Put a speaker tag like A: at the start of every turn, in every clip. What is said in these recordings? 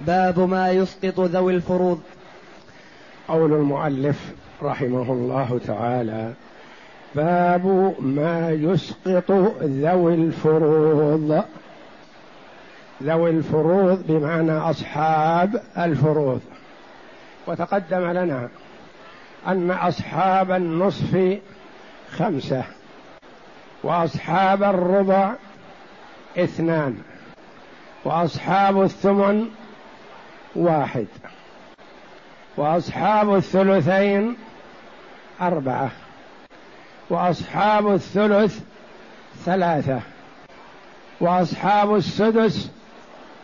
A: باب ما يسقط ذوي الفروض.
B: قول المؤلف رحمه الله تعالى باب ما يسقط ذوي الفروض. ذوي الفروض بمعنى أصحاب الفروض. وتقدم لنا أن أصحاب النصف خمسة وأصحاب الربع اثنان وأصحاب الثمن واحد. وأصحاب الثلثين أربعة. وأصحاب الثلث ثلاثة. وأصحاب السدس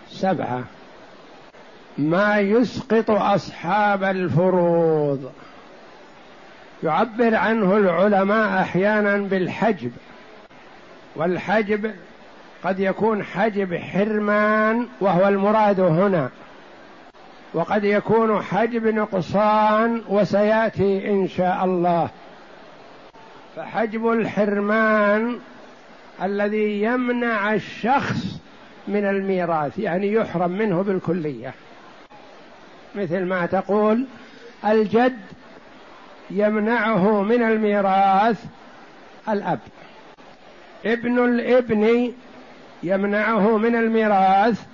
B: سبعة. ما يسقط أصحاب الفروض. يعبر عنه العلماء أحيانا بالحجب. والحجب قد يكون حجب حرمان وهو المراد هنا. وقد يكون حجب نقصان وسيأتي إن شاء الله. فحجب الحرمان الذي يمنع الشخص من الميراث يعني يحرم منه بالكلية. مثل ما تقول الجد يمنعه من الميراث الأب. ابن الابن يمنعه من الميراث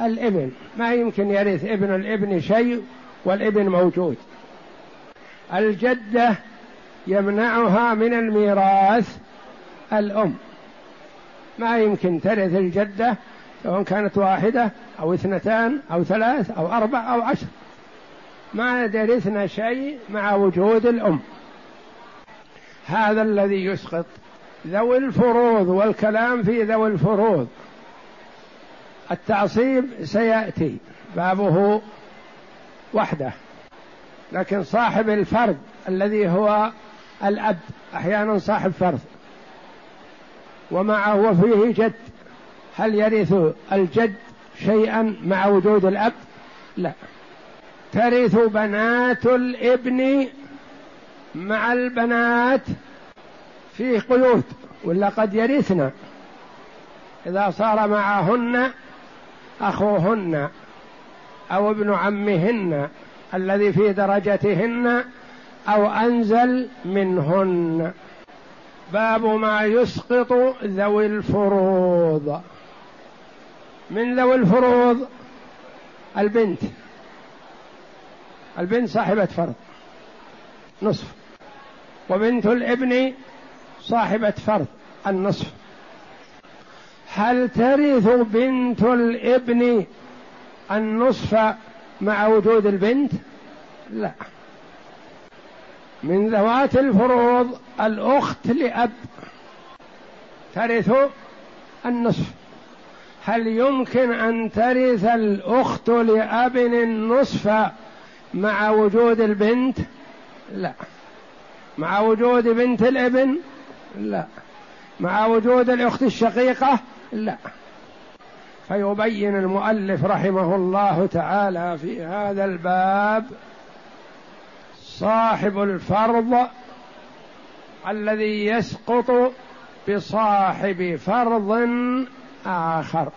B: الابن. ما يمكن يرث ابن الابن شيء والابن موجود. الجدة يمنعها من الميراث الأم. ما يمكن ترث الجدة سواء كانت واحدة أو اثنتان أو ثلاث أو أربع أو عشر. ما يرثن شيء مع وجود الأم. هذا الذي يسقط ذوي الفروض والكلام في ذوي الفروض. التعصيب سيأتي بابه وحده لكن صاحب الفرد الذي هو الأب أحيانا صاحب فرض ومعه وفيه جد هل يرث الجد شيئا مع وجود الأب؟ لا. ترث بنات الابن مع البنات فيه قيود ولا قد يرثن؟ إذا صار معهن أخوهن أو ابن عمهن الذي في درجتهن أو أنزل منهن. باب ما يسقط ذوي الفروض. من ذوي الفروض البنت. البنت صاحبة فرض. نصف. وبنت الابن صاحبة فرض. النصف. هل ترث بنت الابن النصف مع وجود البنت؟ لا. من ذوات الفروض الأخت لأب ترث النصف. هل يمكن أن ترث الأخت لاب النصف مع وجود البنت؟ لا. مع وجود بنت الابن؟ لا. مع وجود الأخت الشقيقة؟ لا. فيبين المؤلف رحمه الله تعالى في هذا الباب صاحب الفرض الذي يسقط بصاحب فرض آخر.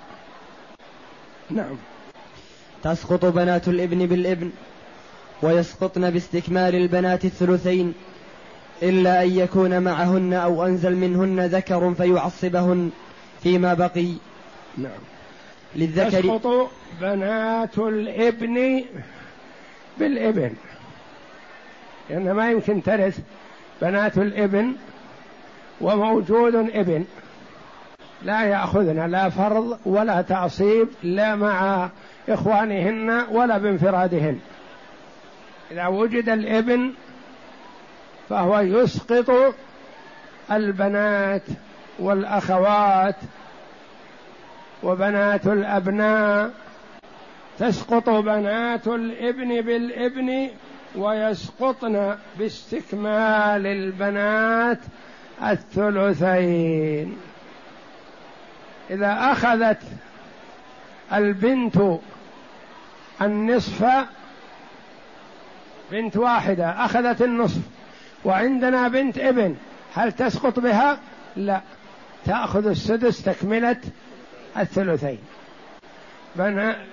B: نعم.
A: تسقط بنات الإبن بالإبن ويسقطن باستكمال البنات الثلثين إلا أن يكون معهن أو أنزل منهن ذكر فيعصبهن. فيما بقي
B: نعم.
A: للذكر.
B: تسقط بنات الإبن بالإبن. لأن ما يمكن ترث بنات الإبن وموجود إبن. لا يأخذن لا فرض ولا تعصيب لا مع إخوانهن ولا بانفرادهن. إذا وجد الإبن فهو يسقط البنات والأخوات وبنات الأبناء تسقط بنات الإبن بالإبن ويسقطن باستكمال البنات الثلثين. إذا أخذت البنت النصف بنت واحدة أخذت النصف وعندنا بنت ابن هل تسقط بها؟ لا. تأخذ السدس تكملة الثلثين.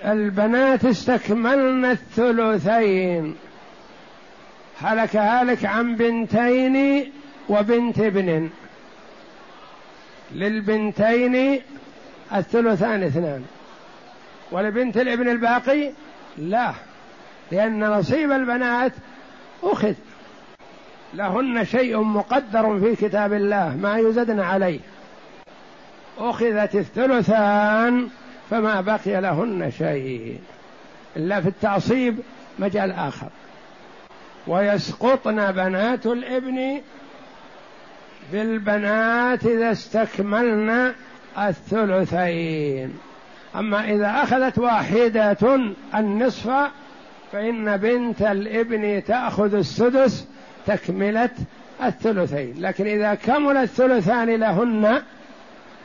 B: البنات استكملن الثلثين. هلك هالك عن بنتين وبنت ابن. للبنتين الثلثان اثنان. ولبنت الابن الباقي لا لأن نصيب البنات أخذ. لهن شيء مقدر في كتاب الله ما يزدن عليه. أخذت الثلثان فما بقي لهن شيء. إلا في التعصيب مجال آخر. ويسقطن بنات الإبن بالبنات إذا استكملن الثلثين. أما إذا أخذت واحدة النصف فإن بنت الإبن تأخذ السدس تكملة الثلثين. لكن إذا كمل الثلثان لهن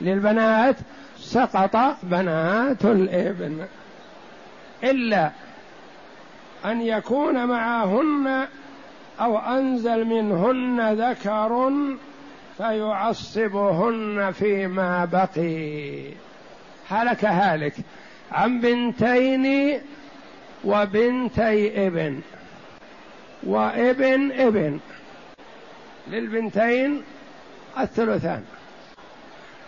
B: للبنات سقط بنات الابن. إلا أن يكون معهن أو أنزل منهن ذكر فيعصبهن فيما بقي. هلك هالك عن بنتين وبنتي ابن. وابن ابن. للبنتين الثلثان.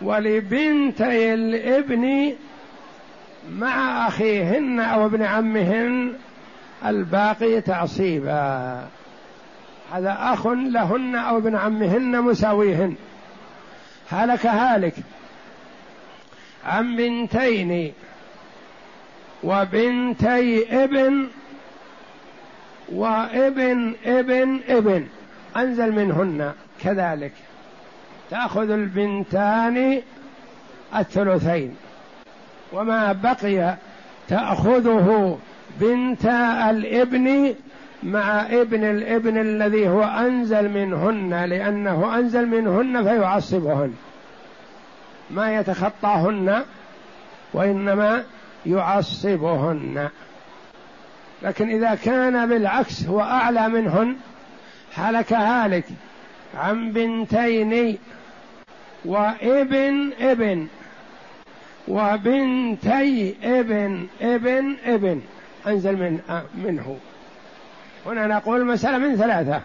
B: ولبنتي الابن مع أخيهن أو ابن عمهن الباقي تعصيبا. هذا أخ لهن أو ابن عمهن مساويهن. هلك هالك. عن بنتين وبنتي ابن وابن ابن ابن. أنزل منهن. كذلك. تأخذ البنتان الثلثين وما بقي تأخذه بنت الابن مع ابن الابن الذي هو أنزل منهن لأنه أنزل منهن فيعصبهن. ما يتخطاهن وإنما يعصبهن. لكن إذا كان بالعكس هو أعلى منهن هلك هالك عن بنتين وابن ابن وبنتي ابن ابن ابن. أنزل من منه. هنا نقول مسألة من ثلاثة.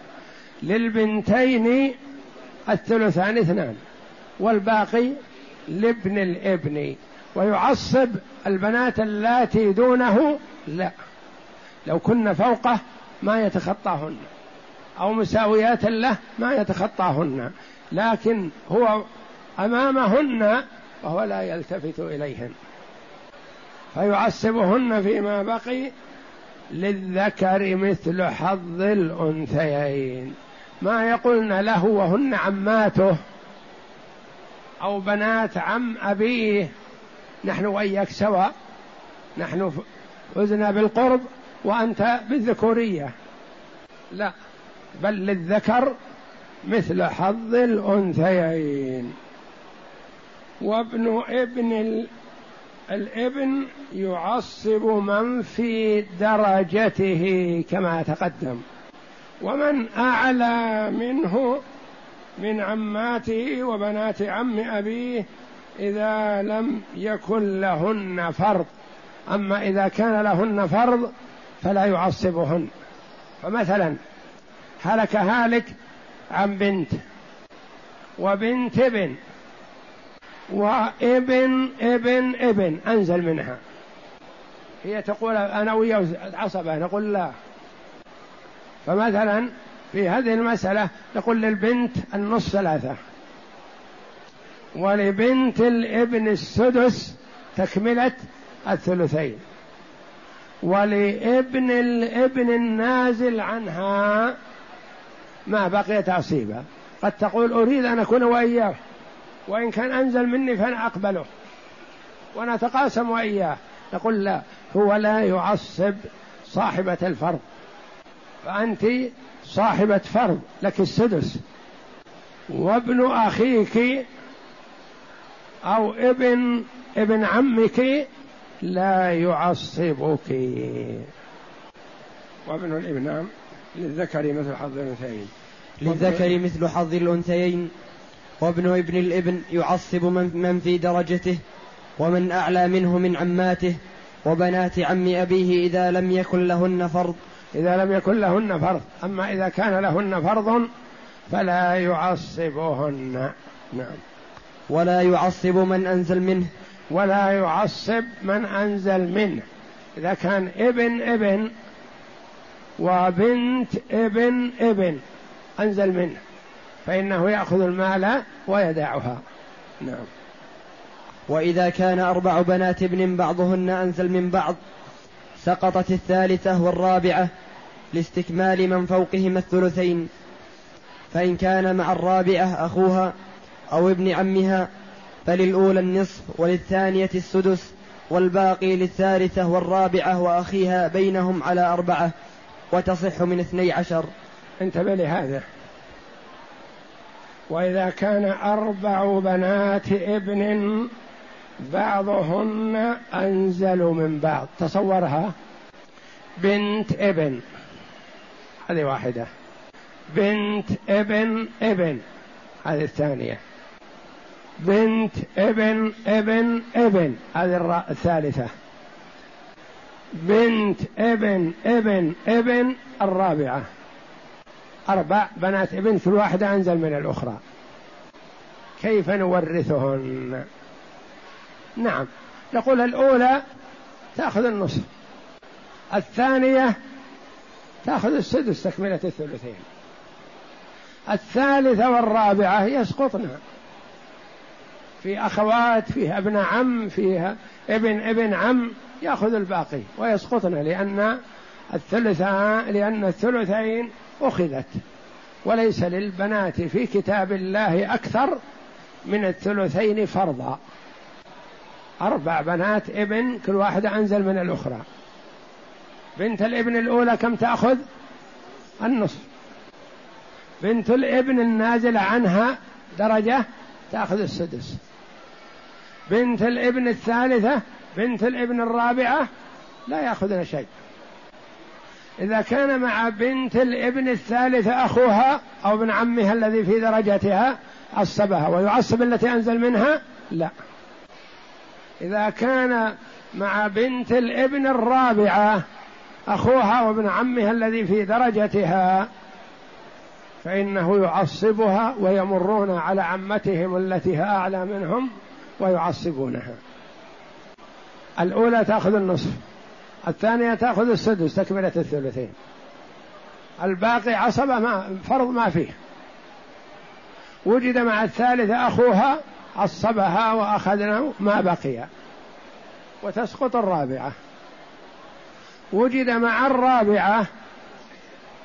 B: للبنتين الثلثان اثنان والباقي لابن الابن. ويعصب البنات اللاتي دونه لا. لو كن فوقه ما يتخطاهن أو مساويات له ما يتخطاهن. لكن هو أمامهن وهو لا يلتفت إليهن. فيعصبهن فيما بقي للذكر مثل حظ الأنثيين. ما يقولن له وهن عماته أو بنات عم أبيه. نحن وإياك سواء نحن فزنا بالقرب وأنت بالذكورية. لا بل للذكر مثل حظ الأنثيين. وابن ابن الابن يعصب من في درجته كما تقدم. ومن أعلى منه من عماته وبنات عم أبيه إذا لم يكن لهن فرض. أما إذا كان لهن فرض فلا يعصبهن. فمثلا هلك هالك عن بنت وبنت ابن وابن ابن ابن أنزل منها. هي تقول أنا ويا عصبة نقول لا. فمثلا في هذه المسألة نقول للبنت النص ثلاثة. ولبنت الابن السدس تكملة الثلثين. ولابن الابن النازل عنها ما بقي تعصيبا قد تقول أريد أن أكون وإياه. وإن كان أنزل مني فأنا أقبله. ونتقاسم وإياه. نقول لا هو لا يعصب صاحبة الفرض. فأنت صاحبة فرض لك السدس. وابن أخيك أو ابن ابن عمك لا يعصبك. وابن الإبن نعم للذكر مثل حظ الأنثيين.
A: للذكر مثل حظ الأنثيين. وابن ابن الابن يعصب من, من في درجته ومن أعلى منه من عماته وبنات عم أبيه إذا لم يكن لهن فرض.
B: إذا لم يكن لهن فرض. أما إذا كان لهن فرض فلا يعصبهن. نعم.
A: ولا يعصب من أنزل منه.
B: ولا يعصب من أنزل منه. إذا كان ابن ابن وبنت ابن ابن أنزل منه. فإنه يأخذ المال ويدعها نعم.
A: وإذا كان أربع بنات ابن بعضهن أنزل من بعض سقطت الثالثة والرابعة لاستكمال من فوقهما الثلثين. فإن كان مع الرابعة أخوها أو ابن عمها فللأولى النصف وللثانية السدس والباقي للثالثة والرابعة وأخيها بينهم على أربعة وتصح من اثني عشر.
B: انتبه لهذا. وإذا كان أربع بنات ابن بعضهن أنزل من بعض. تصورها. بنت ابن. هذه واحدة. بنت ابن ابن. هذه الثانية. بنت ابن ابن ابن. هذه الثالثة. بنت ابن ابن ابن الرابعة. أربع بنات ابن كل واحدة أنزل من الأخرى. كيف نورثهن؟ نعم. نقول الأولى تأخذ النصف. الثانية تأخذ السدس تكملة الثلثين. الثالثة والرابعة يسقطن في أخوات فيها أبن عم فيها ابن ابن عم يأخذ الباقي ويسقطن لأن الثلثان لأن الثلثين أخذت. وليس للبنات في كتاب الله أكثر من الثلثين فرضا. أربع بنات ابن كل واحدة أنزل من الأخرى. بنت الابن الأولى كم تأخذ؟ النصف. بنت الابن النازلة عنها درجة تأخذ السدس. بنت الابن الثالثة بنت الابن الرابعة لا يأخذن شيء. إذا كان مع بنت الابن الثالثة أخوها أو ابن عمها الذي في درجتها عصبها ويعصب التي أنزل منها؟ لا. إذا كان مع بنت الابن الرابعة أخوها وابن عمها الذي في درجتها فإنه يعصبها ويمرون على عمتهم التي هي أعلى منهم ويعصبونها. الأولى تأخذ النصف. الثانية تأخذ السدس تكملة الثلثين. الباقي عصبة ما فرض ما فيه. وجد مع الثالثة أخوها عصبها وأخذنا ما بقي. وتسقط الرابعة. وجد مع الرابعة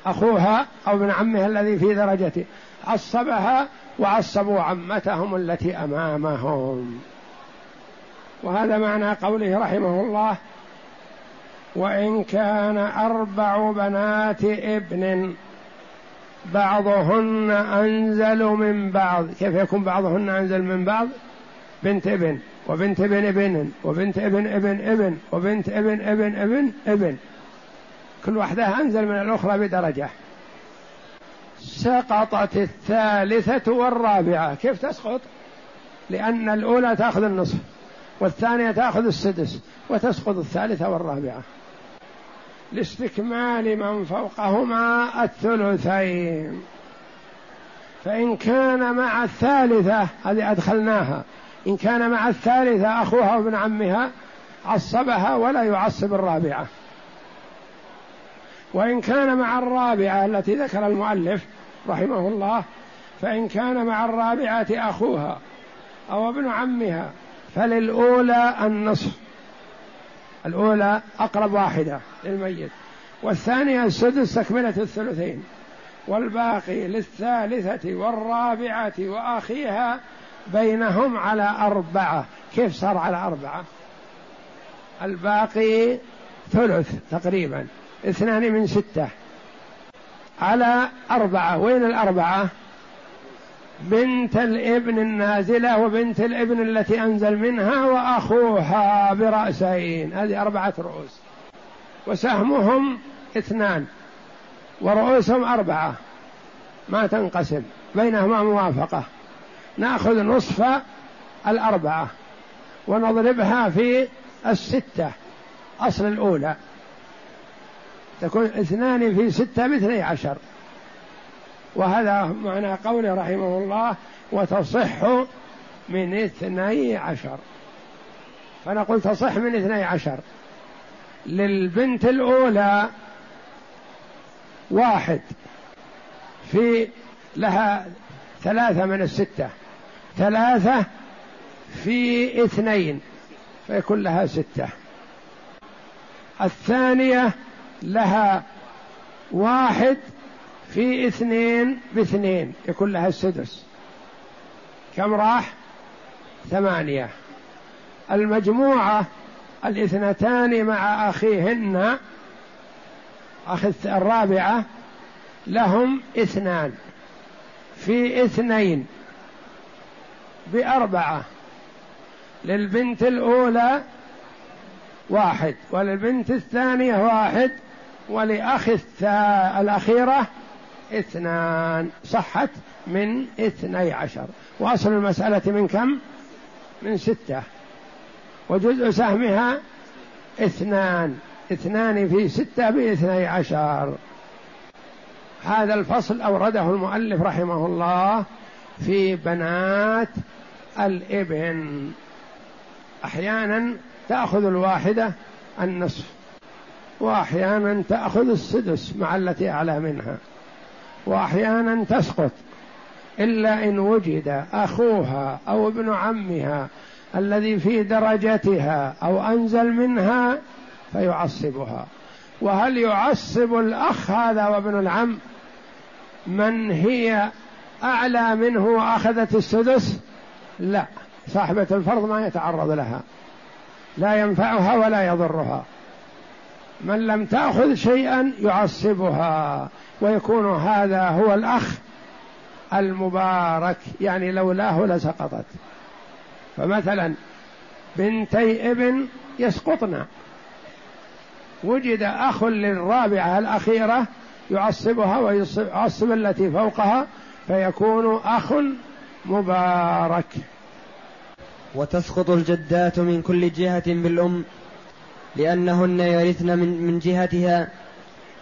B: أخوها أو ابن عمها الذي في درجته عصبها وعصبوا عمتهم التي أمامهم. وهذا معنى قوله رحمه الله وإن كان أربع بنات ابن بعضهن أنزل من بعض. كيف يكون بعضهن أنزل من بعض؟ بنت ابن وبنت ابن ابن وبنت ابن ابن ابن وبنت ابن ابن ابن ابن. كل واحدة أنزل من الأخرى بدرجة. سقطت الثالثة والرابعة. كيف تسقط؟ لأن الأولى تأخذ النصف والثانية تأخذ السدس وتسقط الثالثة والرابعة. لاستكمال من فوقهما الثلثين. فإن كان مع الثالثة هذه أدخلناها. إن كان مع الثالثة أخوها وابن عمها عصبها ولا يعصب الرابعة. وإن كان مع الرابعة التي ذكر المؤلف رحمه الله فإن كان مع الرابعة أخوها أو ابن عمها فللأولى النصف. الأولى أقرب واحدة للميت والثانية السدس تكملة الثلثين والباقي للثالثة والرابعة وأخيها بينهم على أربعة. كيف صار على أربعة؟ الباقي ثلث تقريبا اثنان من ستة. على أربعة وين الأربعة؟ بنت الابن النازلة وبنت الابن التي أنزل منها وأخوها برأسين. هذه أربعة رؤوس. وسهمهم اثنان. ورؤوسهم أربعة. ما تنقسم. بينهما موافقة. نأخذ نصف الأربعة. ونضربها في الستة. أصل الأولى. تكون اثنان في ستة باثني عشر. وهذا معنى قوله رحمه الله وتصح من اثني عشر. فنقول تصح من اثني عشر. للبنت الأولى واحد. في لها ثلاثة من الستة. ثلاثة في اثنين. فيكون لها ستة. الثانية لها واحد في اثنين باثنين يكون لها السدس. كم راح؟ ثمانية. المجموعة الاثنتان مع أخيهن أخ الرابعة لهم اثنان. في اثنين. بأربعة. للبنت الأولى واحد وللبنت الثانية واحد ولأخ الأخيرة اثنان صحت من اثني عشر. وأصل المسألة من كم؟ من ستة. وجزء سهمها اثنان. اثنان في ستة باثني عشر. هذا الفصل أورده المؤلف رحمه الله في بنات الإبن. أحيانا تأخذ الواحدة النصف وأحيانا تأخذ السدس مع التي أعلى منها. وأحيانا تسقط إلا إن وجد أخوها أو ابن عمها الذي في درجتها أو أنزل منها فيعصبها. وهل يعصب الأخ هذا وابن العم؟ من هي أعلى منه وأخذت السدس؟ لا صاحبة الفرض ما يتعرض لها لا ينفعها ولا يضرها. من لم تأخذ شيئا يعصبها ويكون هذا هو الأخ المبارك يعني لولاه لسقطت. فمثلا بنتي ابن يسقطن وجد أخ للرابعة الأخيرة يعصبها ويعصب التي فوقها فيكون أخ مبارك.
A: وتسقط الجدات من كل جهة بالأم لأنهن يرثن من, من جهتها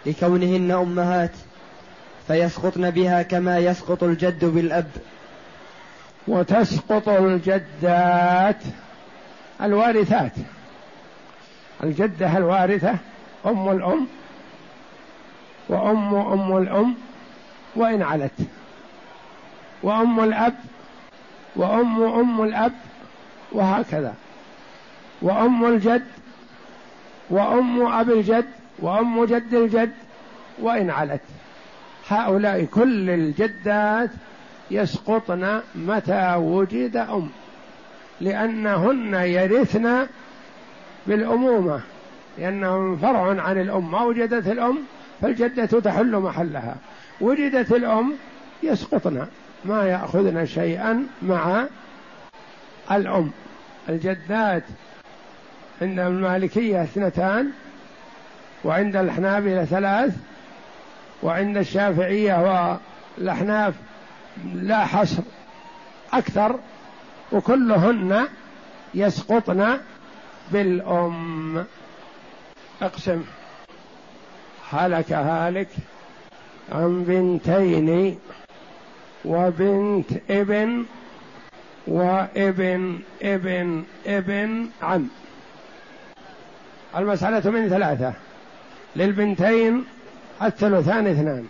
A: لكونهن أمهات فيسقطن بها كما يسقط الجد بالأب.
B: وتسقط الجدات الوارثات. الجدة الوارثة أم الأم وأم أم الأم وإن علت. وأم الأب وأم أم الأب وهكذا. وأم الجد وأم أبي الجد وأم جد الجد وإن علت. هؤلاء كل الجدات يسقطن متى وجد أم لأنهن يرثن بالأمومة لأنهم فرع عن الأم. ما وجدت الأم فالجدة تحل محلها. وجدت الأم يسقطن ما يأخذن شيئا مع الأم. الجدات عند المالكية اثنتان وعند الحنابلة ثلاث وعند الشافعية والأحناف لا حصر أكثر وكلهن يسقطن بالأم. أقسم. هلك هالك عن بنتين وبنت ابن وابن ابن ابن عم. المسألة من ثلاثة. للبنتين الثلثان اثنان.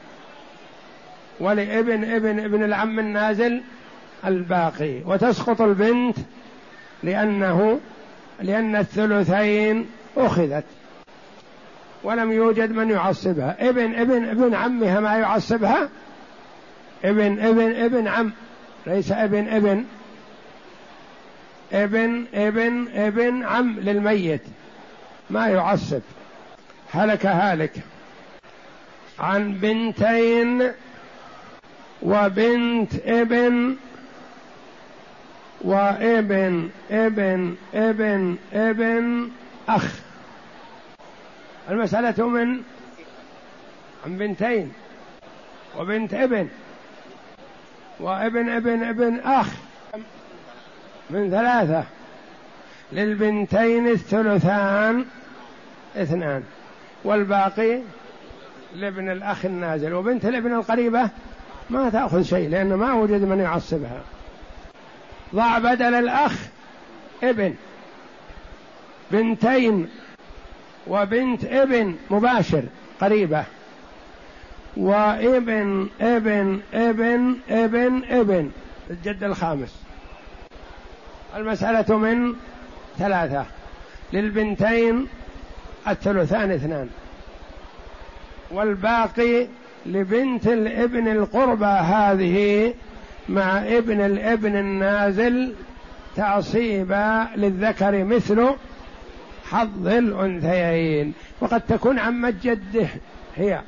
B: ولابن ابن ابن العم النازل الباقي. وتسقط البنت لأنه لأن الثلثين أخذت. ولم يوجد من يعصبها. ابن ابن ابن عمها ما يعصبها؟ ابن ابن ابن عم. ليس ابن ابن. ابن ابن ابن عم للميت. ما يعصب. هلك هالك. عن بنتين وبنت ابن وابن ابن ابن ابن أخ. المسألة من؟ عن بنتين وبنت ابن وابن ابن ابن أخ. من ثلاثة. للبنتين الثلثان اثنان. والباقي لابن الأخ النازل. وبنت الابن القريبة ما تأخذ شيء لأن ما وجد من يعصبها. ضع بدل الأخ ابن. بنتين وبنت ابن مباشر قريبة. وابن ابن ابن ابن ابن. الجد الخامس. المسألة من ثلاثة. للبنتين الثلثان اثنان. والباقي لبنت الابن القربى هذه مع ابن الابن النازل تعصيبا للذكر مثل حظ الأنثيين. وقد تكون عمة جده هي.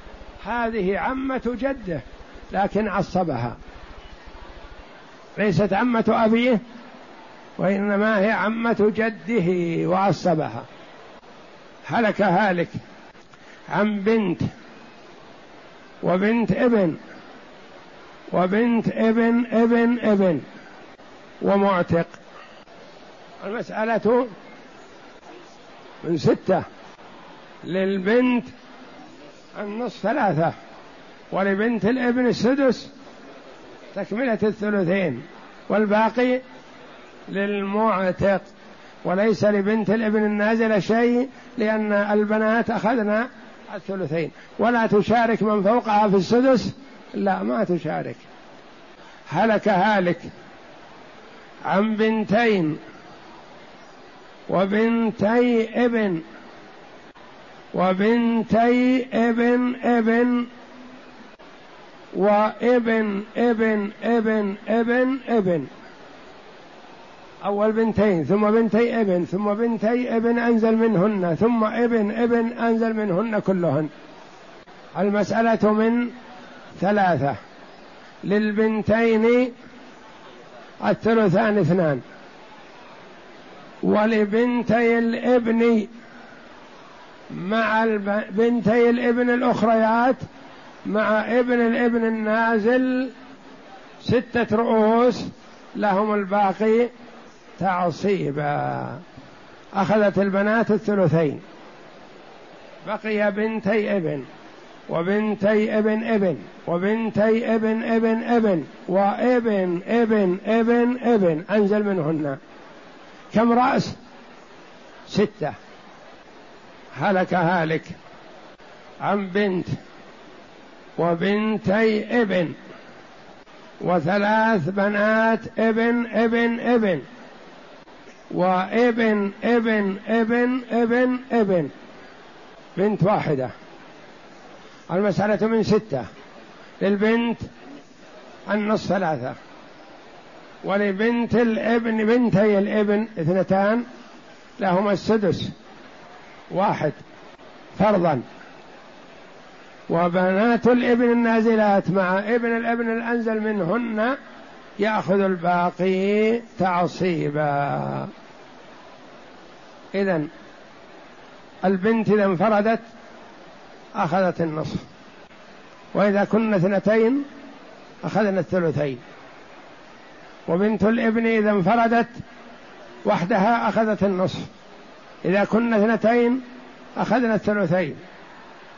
B: هذه عمة جده لكن عصبها. ليست عمة أبيه وإنما هي عمة جده وعصبها هلك هالك عن بنت وبنت ابن وبنت ابن ابن ابن ومعتق. المسألة من ستة للبنت النصف ثلاثة ولبنت الابن السدس تكملة الثلثين والباقي للمعتق. وليس لبنت الابن النازل شيء لأن البنات أخذنا الثلثين. ولا تشارك من فوقها في السدس. لا ما تشارك. هلك هالك عن بنتين وبنتي ابن وبنتي ابن ابن وابن ابن ابن ابن ابن أول بنتين ثم بنتي ابن ثم بنتي ابن أنزل منهن ثم ابن ابن أنزل منهن كلهن. المسألة من ثلاثة. للبنتين الثلثان اثنان. ولبنتي الابن مع بنتي الابن الأخريات مع ابن الابن النازل ستة رؤوس لهم الباقي تعصيبا أخذت البنات الثلثين. بقي بنتي ابن وبنتي ابن ابن وبنتي ابن ابن ابن وابن ابن ابن ابن. أنزل منهن. كم رأس؟ ستة. هلك هالك. عن بنت؟ وبنتي ابن. وثلاث بنات ابن ابن ابن. وإبن إبن إبن إبن إبن. بنت واحدة. المسألة من ستة. للبنت النصف ثلاثة. ولبنت الإبن بنتي الإبن اثنتان لهما السدس. واحد. فرضا. وبنات الإبن النازلات مع إبن الإبن الأنزل منهن يأخذ الباقي تعصيبا. إذا البنت إذا انفردت أخذت النصف. وإذا كنا اثنتين أخذنا الثلثين. وبنت الابن إذا انفردت وحدها أخذت النصف. إذا كنا اثنتين أخذنا الثلثين.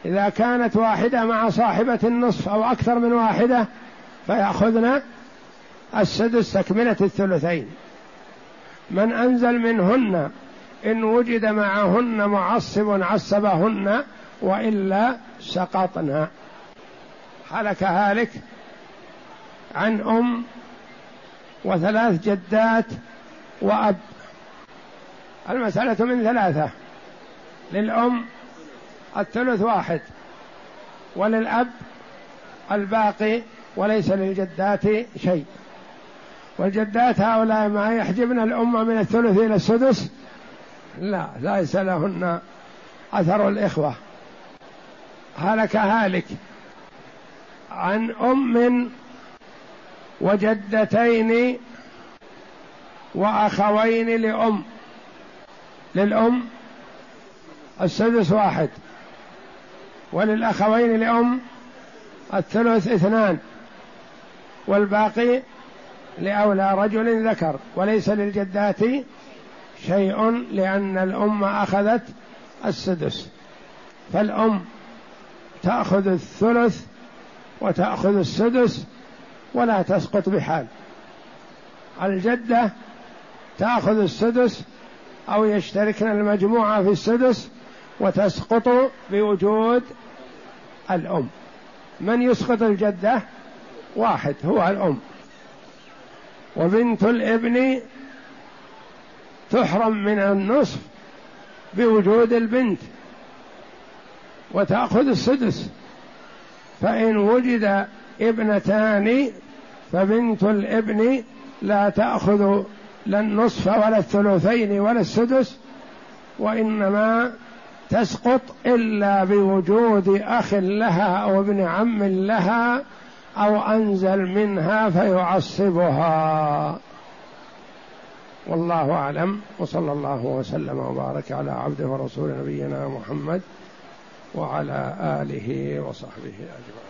B: إذا كانت واحدة مع صاحبة النصف أو أكثر من واحدة فيأخذن السدس تكملة الثلثين. من أنزل منهن إن وجد معهن معصب عصبهن وإلا سقطنا. هلك هالك عن أم وثلاث جدات وأب. المسألة من ثلاثة. للأم الثلث واحد وللأب الباقي وليس للجدات شيء. والجدات هؤلاء ما يحجبن الأمة من الثلث إلى السدس؟ لا ليس لهن أثر الإخوة. هلك هالك عن أم وجدتين وأخوين لأم. للأم السدس واحد وللأخوين لأم الثلث اثنان والباقي لأولى رجل ذكر وليس للجدات شيء لأن الأم أخذت السدس. فالأم تأخذ الثلث وتأخذ السدس ولا تسقط بحال. الجدة تأخذ السدس أو يشتركن المجموعة في السدس وتسقط بوجود الأم. من يسقط الجدة؟ واحد هو الأم. وبنت الابن تحرم من النصف بوجود البنت وتأخذ السدس. فإن وجد ابنتان فبنت الابن لا تأخذ لا النصف ولا الثلثين ولا السدس وإنما تسقط إلا بوجود أخ لها أو ابن عم لها أو أنزل منها فيعصبها. والله أعلم. وصلى الله وسلم وبارك على عبده ورسول نبينا محمد وعلى آله وصحبه أجمعين.